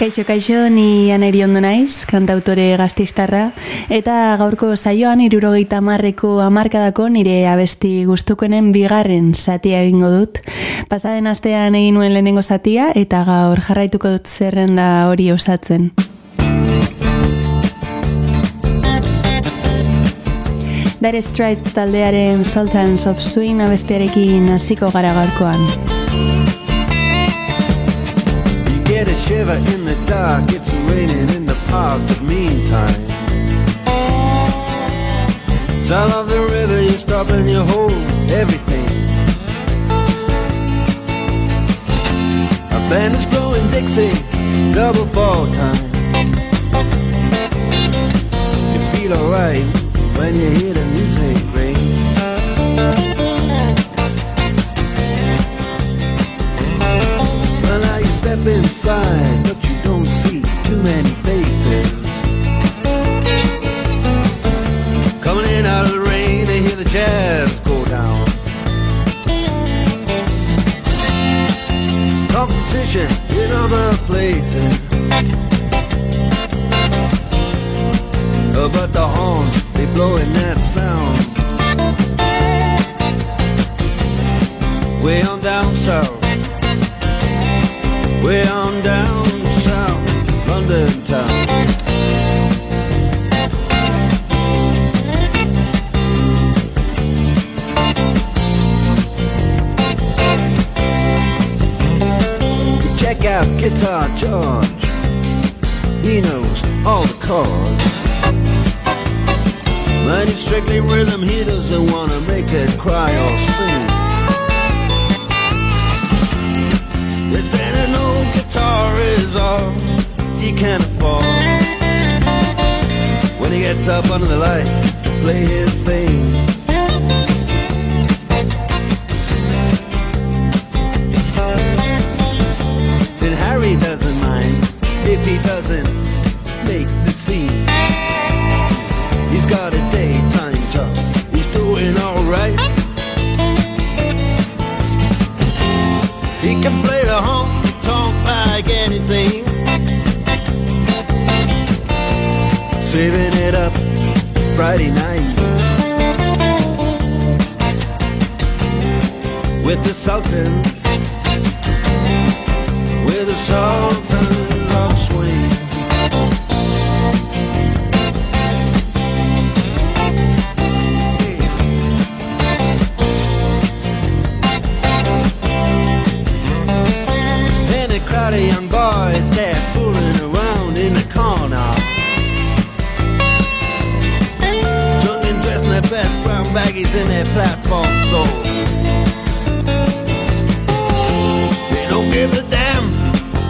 Kaixo, kaixo, ni aneri ondo naiz, kantautore gaztistarra, eta gaurko saioan irurogeita marreko amarkadako nire abesti gustukoenen bigarren satia egingo dut. Pasaden astean egin nuen lehenengo satia, eta gaur jarraituko dut zerrenda hori osatzen. Dire Straits taldearen Sultans of Swing abestiarekin hasiko gara gaurkoan. get a shiver in the dark. It's raining in the park, but meantime. Sound of the river, you stop and you hold everything. A band is blowing Dixie, double fall time. You feel alright when you hear the music ring. Well, now you step inside, don't see too many faces. Coming in out of the rain, they hear the jazz go down. Competition in other places. Uh, but the horns, they blowing that sound. Way on down south way on Check Guitar George. He knows all the chords. When it's strictly rhythm, he doesn't wanna make it cry or sing. If an old guitar is all he can afford, when he gets up under the lights to play his thing. He doesn't make the scene. He's got a daytime job, he's doing alright. He can play the honky tonk like anything. Saving it up Friday night with the Sultans, with the Sultans in their platform soles. They don't give a damn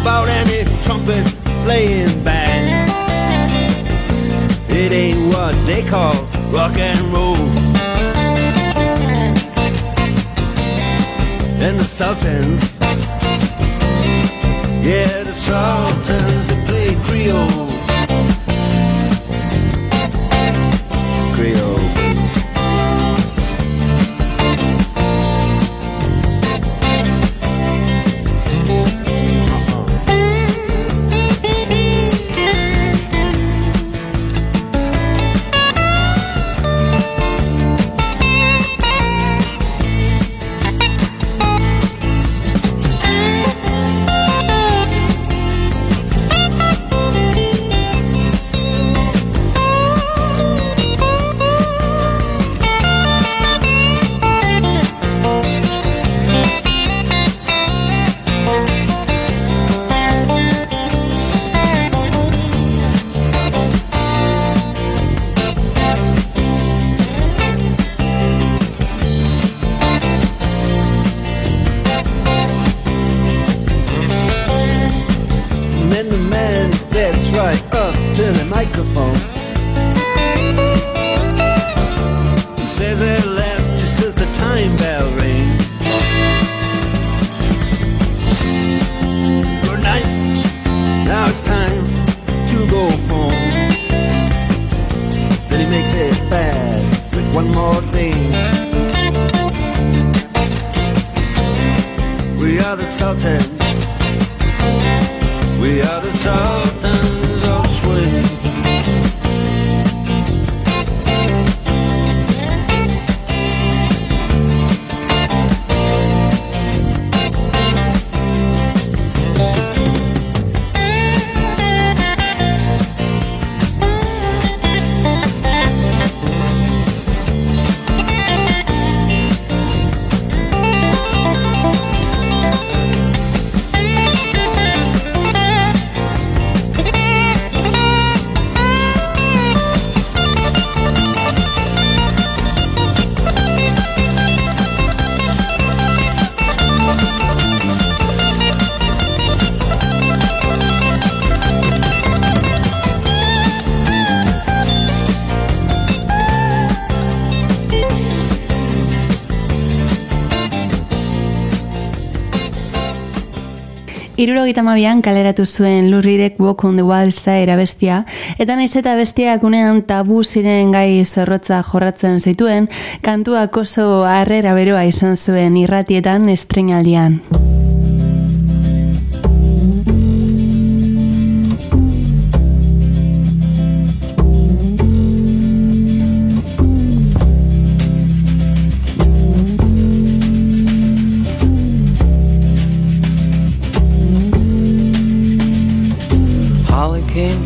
about any trumpet playing band. It ain't what they call rock and roll. And the Sultans one more thing. We are the Sultans. We are the Sultans. Irurogeita mabian kaleratu zuen lurrirek Walk on the Wild Side abestia, eta naiz eta bestiak unean tabu ziren gai zorrotza jorratzen zituen, kantuak oso harrera beroa izan zuen irratietan estrenaldian.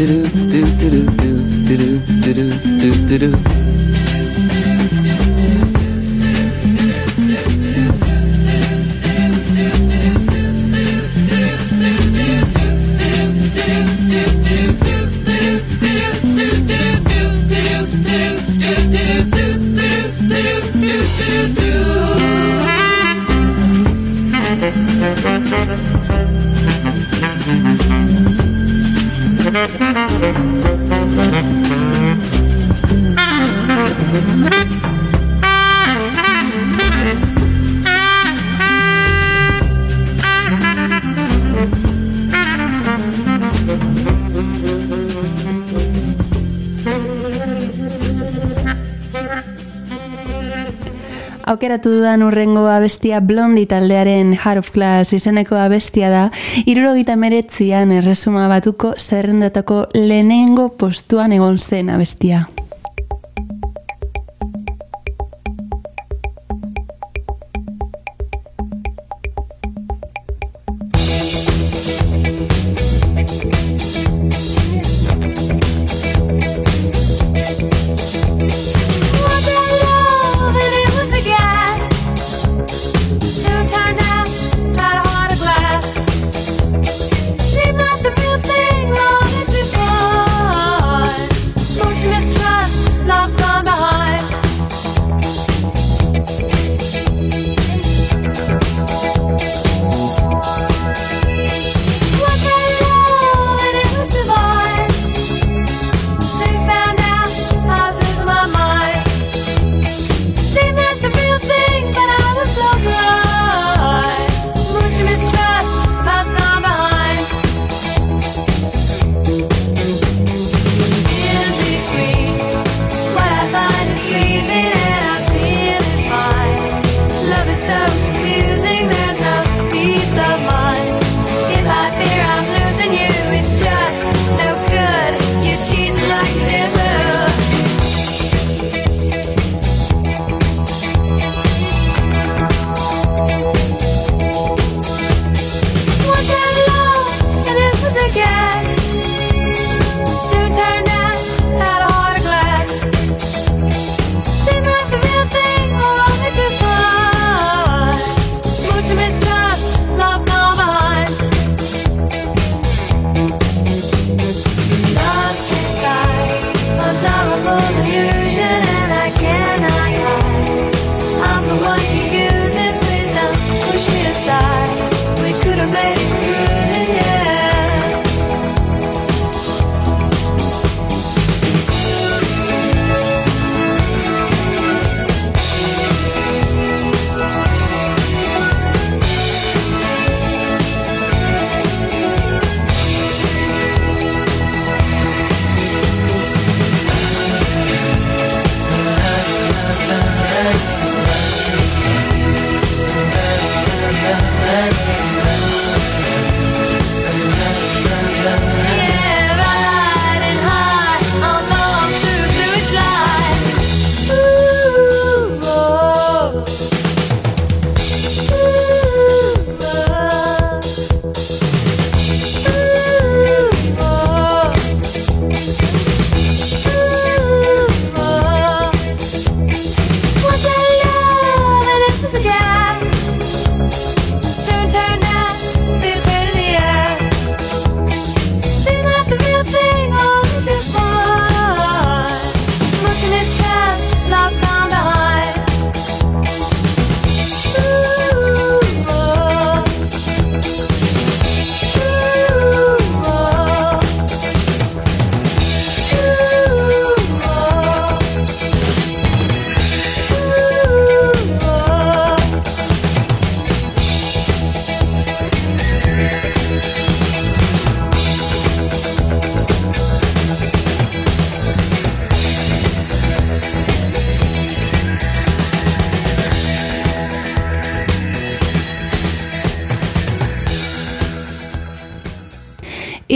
do do do do do do do do do do do Thank you. Thank you. Aukeratu dudan urrengo abestia blondi taldearen Heart of Glass izeneko abestia da, irurogita meretzian erresuma batuko zerrendatako lehenengo postuan egon zen abestia.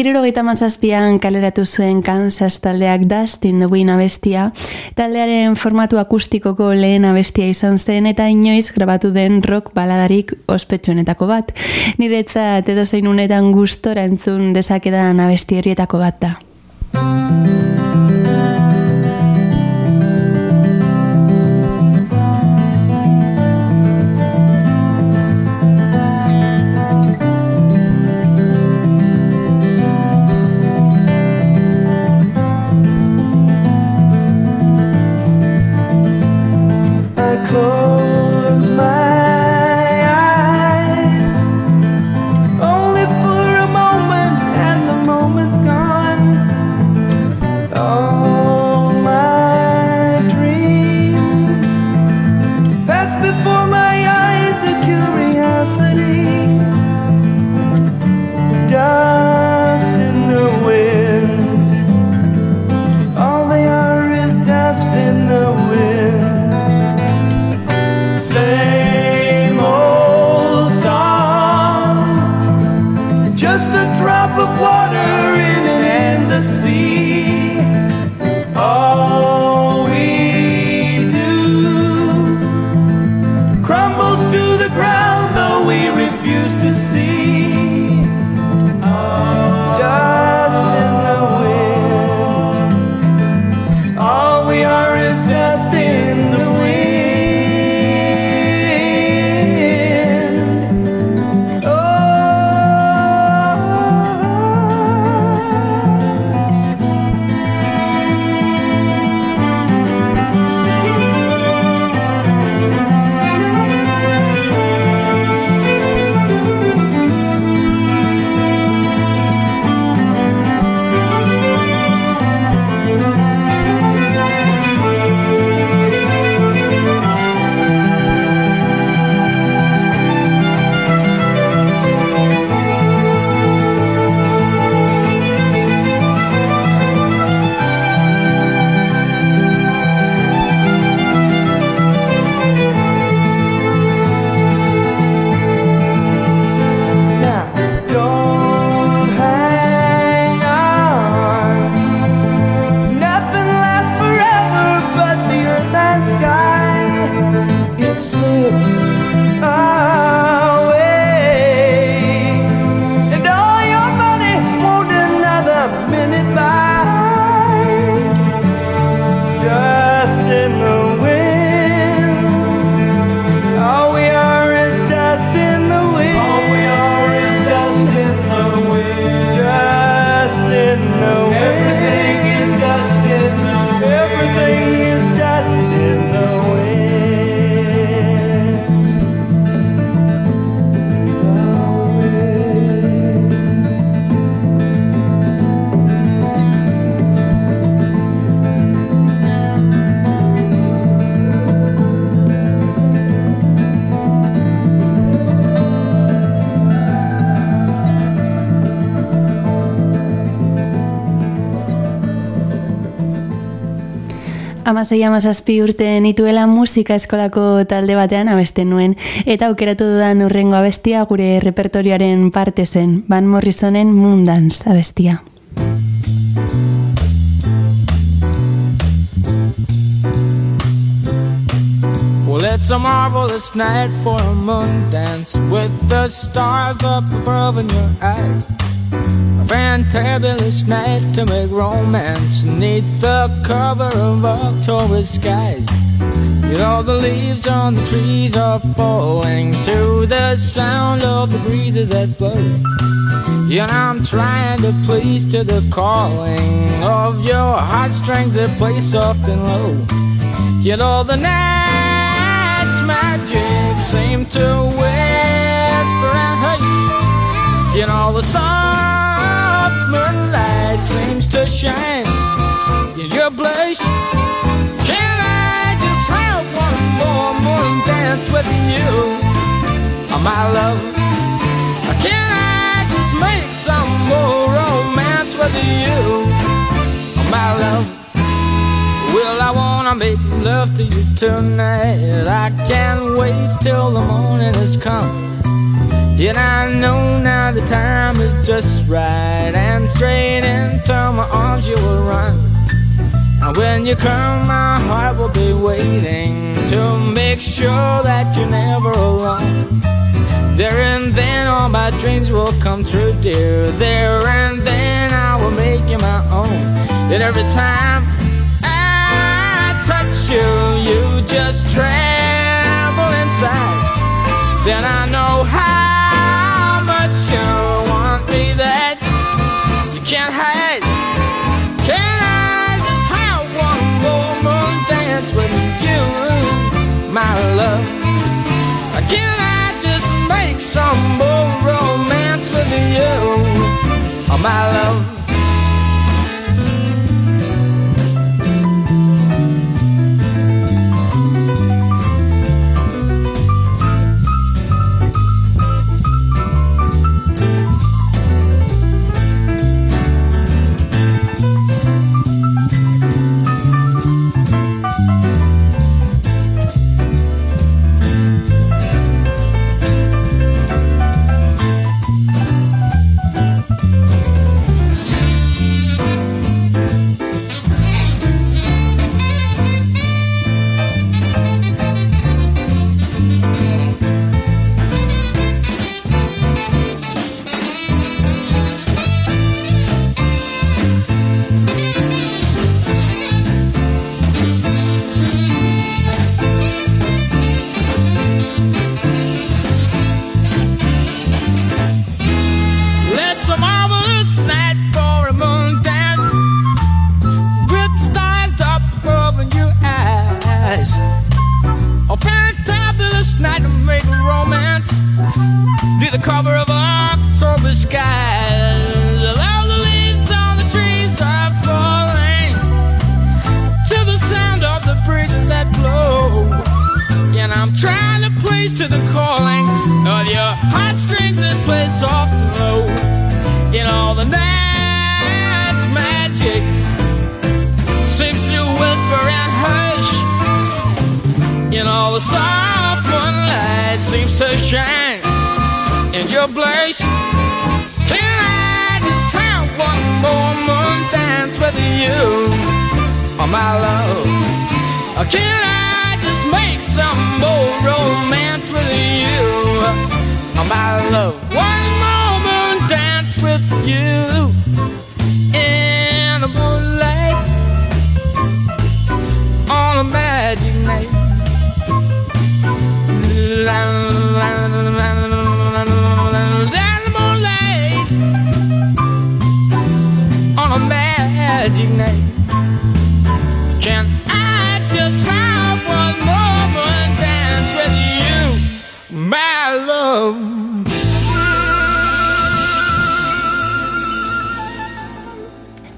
Irurogeita mazazpian kaleratu zuen Kansas taldeak Dustin the Wind abestia, taldearen formatu akustikoko lehen abestia izan zen eta inoiz grabatu den rock baladarik ospetsuenetako bat. Niretzat edo zein unetan gustora entzun dezakedan abesti horietako bat da. Amasei amazazpi urte nituela musika eskolako talde batean abesten nuen, eta aukeratu dudan urrengo abestia gure repertorioaren parte zen, Van Morrisonen Moondance abestia. Well, it's a marvelous night for a moon dance with the stars up above in your eyes. A fantabulous night to make romance neath the cover of October skies. You all the leaves on the trees are falling to the sound of the breezes that blow. Yet I'm trying to please to the calling of your heartstrings that play soft and low. Yet all the night's magic seem to whisper and hush. You know, the seems to shine in your blush. Can I just have one more moon dance with you, oh, my love? Can I just make some more romance with you, oh, my love? Well, I wanna make love to you tonight. I can't wait till the morning has come. And I know now the time is just right. And straight into And when you come, my heart will be waiting to make sure that you're never alone. There and then all my dreams will come true, dear. There and then I will make you my own. And every time I touch you, you just tremble inside. Then I know how much you my love? Can I just make some more romance with you, oh, my love?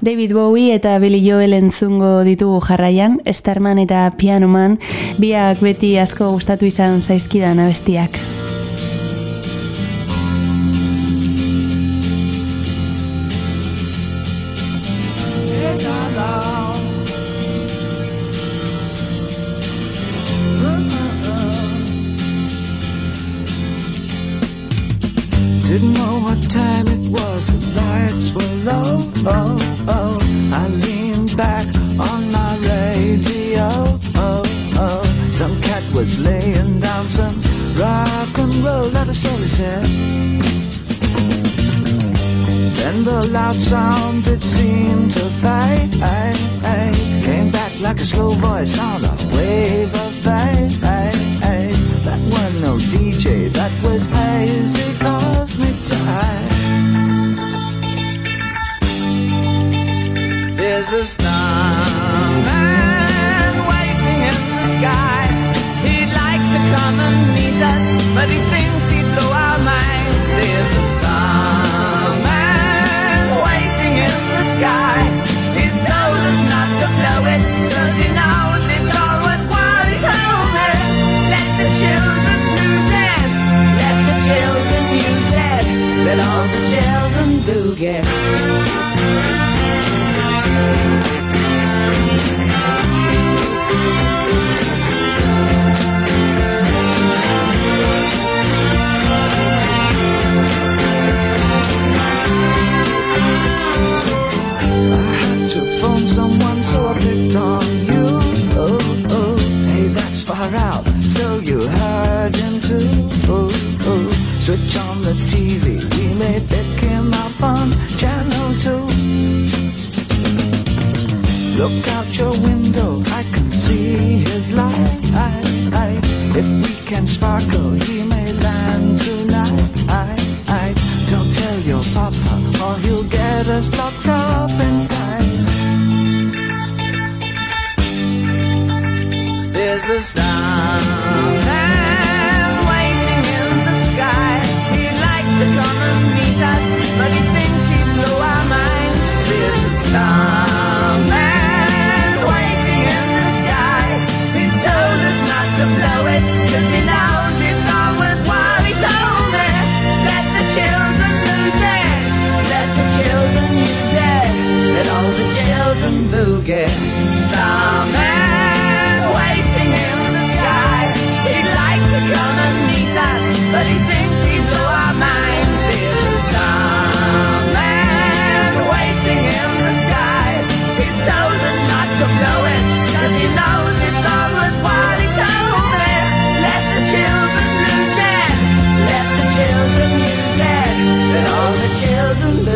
David Bowie eta Billy Joel entzungo ditugu jarraian, Starman eta Pianoman, biak beti asko gustatu izan zaizkidan abestiak.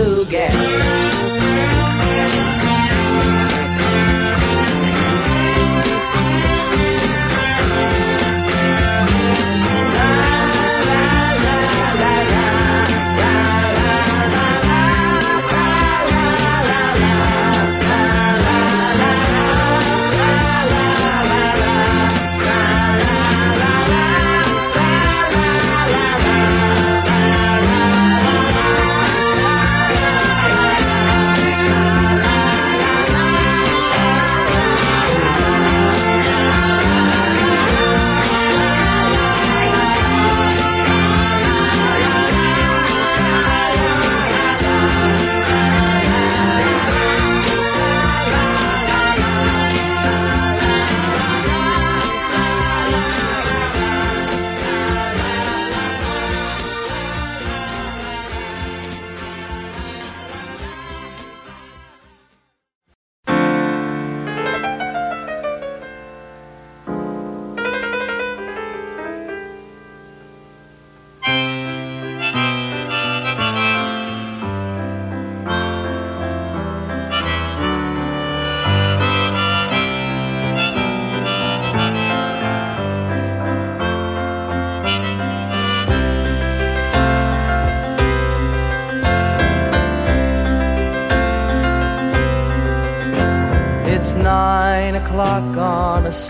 to get.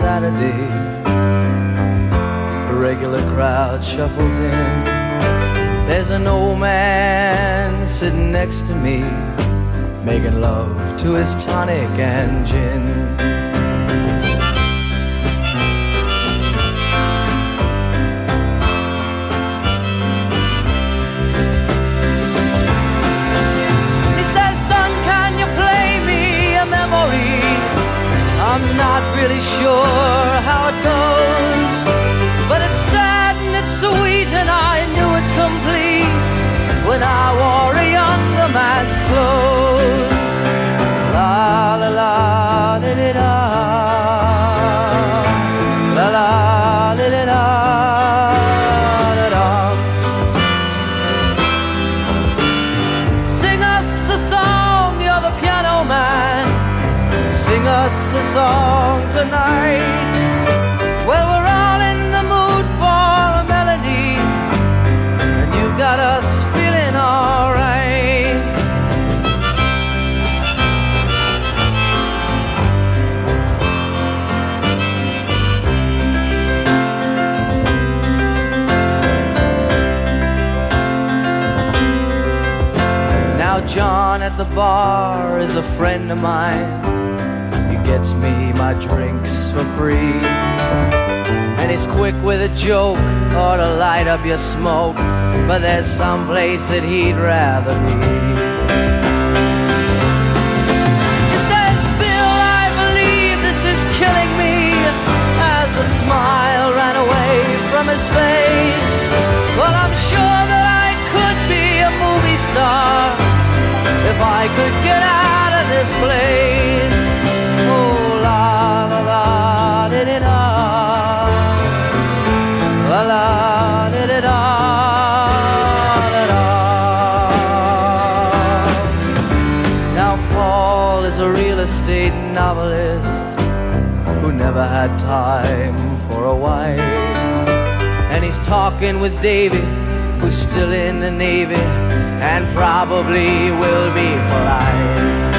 Saturday. A regular crowd shuffles in. There's an old man sitting next to me, making love to his tonic and gin. I'm not really sure how it goes, but it's sad and it's sweet, and I knew it complete when I wore a younger man's clothes. La la la. La la song tonight. Well, we're all in the mood for a melody, and you got us feeling alright. Now, John at the bar is a friend of mine. Gets me my drinks for free. And he's quick with a joke or to light up your smoke. But there's some place that he'd rather be. He says, Bill, I believe this is killing me. As a smile ran away from his face. Well, I'm sure that I could be a movie star if I could get out of this place. La la, did it La la, did it Now, Paul is a real estate novelist who never had time for a wife. And he's talking with David, who's still in the Navy and probably will be for life.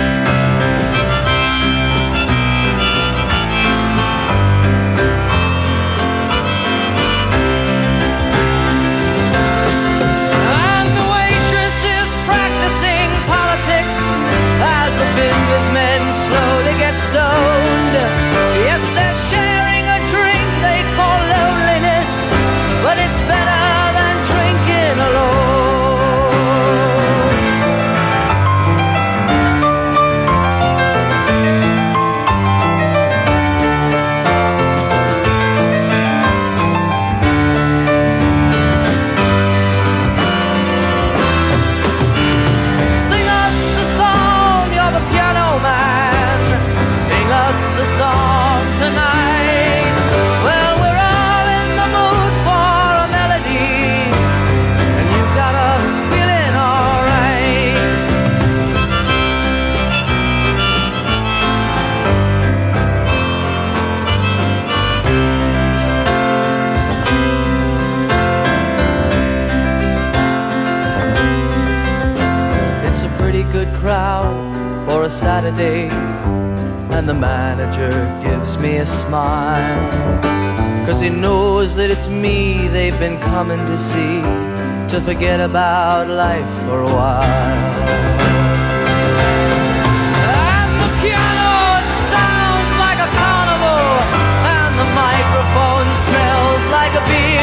Gives me a smile. Cause he knows that it's me they've been coming to see, to forget about life for a while. And the piano sounds like a carnival, and the microphone smells like a beer.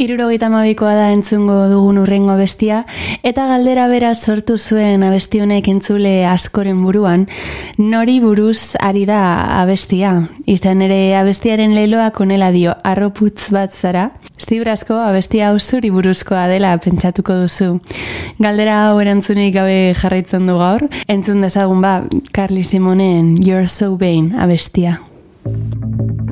Irurogeita mabikoa da entzungo dugun urrengo bestia, eta galdera bera sortu zuen abestihonek entzule askoren buruan, nori buruz ari da abestia. Izan ere abestiaren leloak onela dio, arroputz bat zara, ziurazko abestia ausuri buruzkoa dela pentsatuko duzu. Galdera hau erantzunik gabe jarraitzen du gaur, entzun dezagun ba, Carly Simonen You're So Vain abestia. Thank you.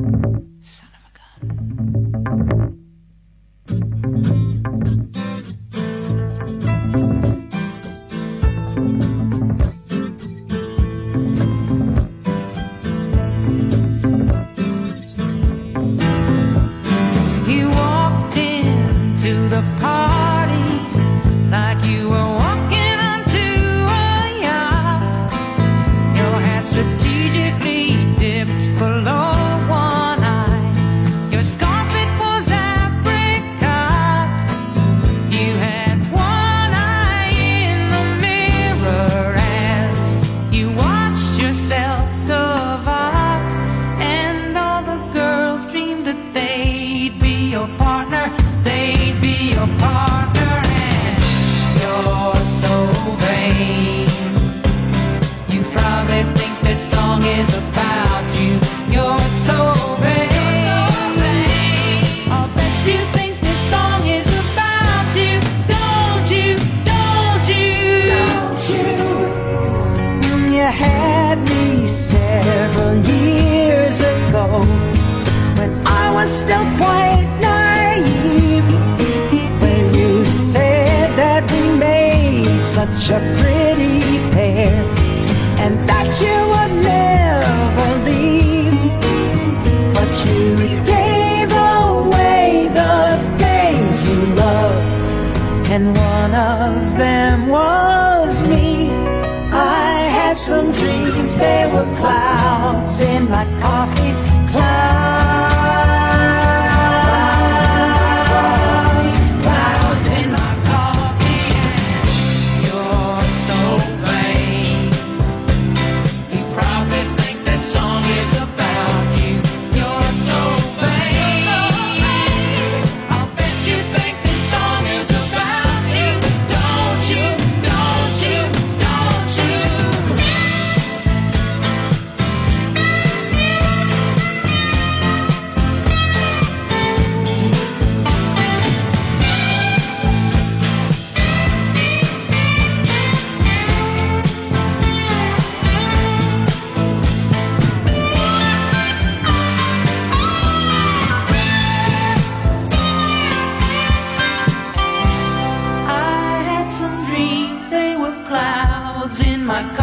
my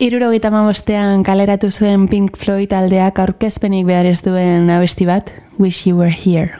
Iruro gita kaleratu zuen Pink Floyd aldeak aurkezpenik behar ez duen abesti bat, Wish You Were Here.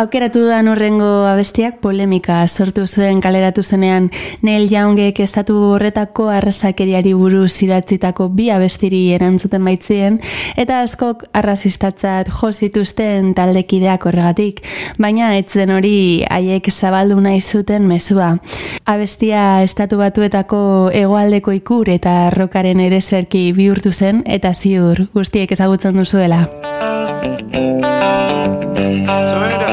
aukeratu dan horrengo abestiak polemika sortu zuen kaleratu zenean. Neil Youngek estatu horretako arrasakeriari buruz idatzitako bi abestiri erantzuten baitzien eta askok arrasistatzat jo zituzten taldekideak horregatik. Baina etzen hori haiek zabaldu nahi zuten mezua. Abestia estatu batuetako hegoaldeko ikur eta rokaren ereserki bihurtu zen eta ziur guztiek ezagutzen duzuela. Turn it up.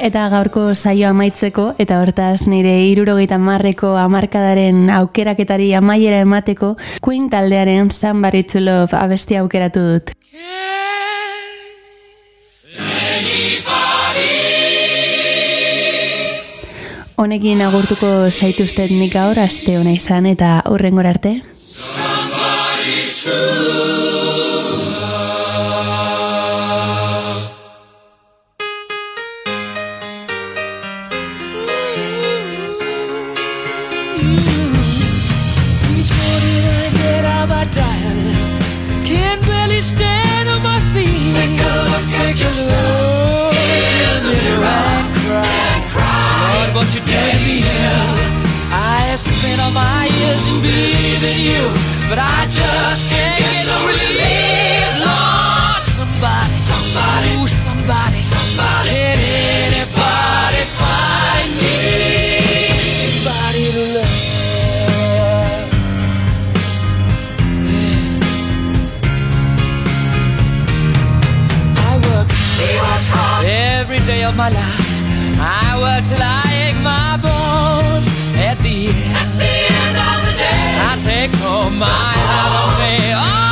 Eta gaurko saio amaitzeko, eta hortaz nire irurogeita marreko amarkadaren aukeraketari amaiera emateko, Queen taldearen Somebody to Love abesti aukeratu dut. Honekin agurtuko zaituztet nik gaur aste ona izan eta hurrengora arte. Each look in the what you to. I have spent all my years in believing you, but I just can't get no relief. Lord, somebody, somebody, somebody, somebody. Can anybody of my life. I work till I ache my bones. At the end, of the day, I take home my holiday.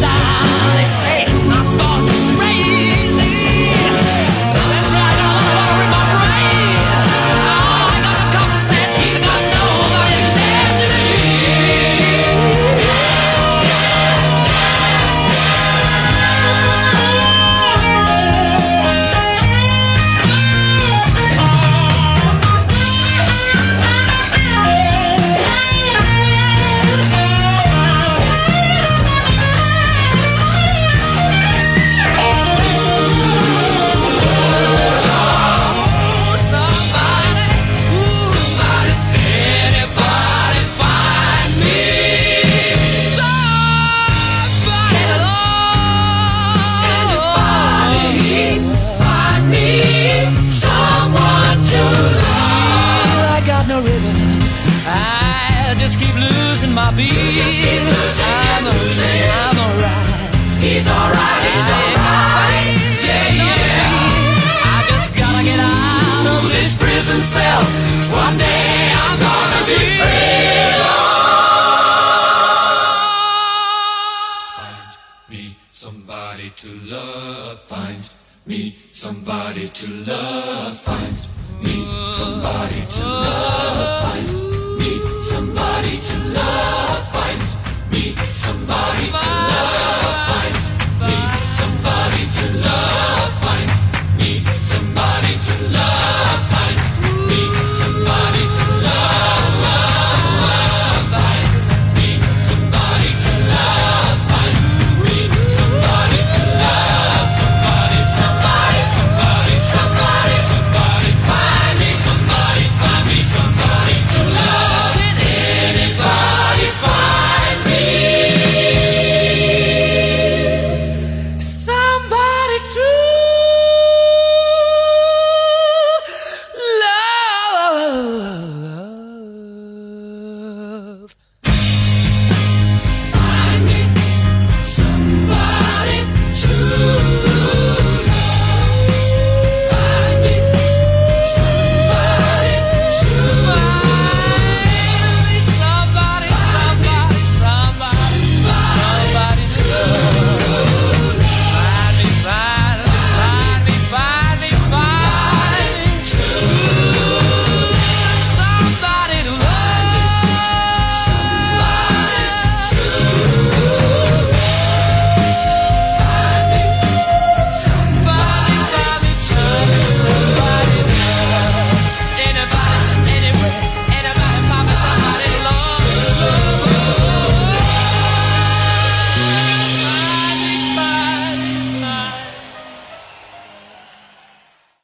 Me. They say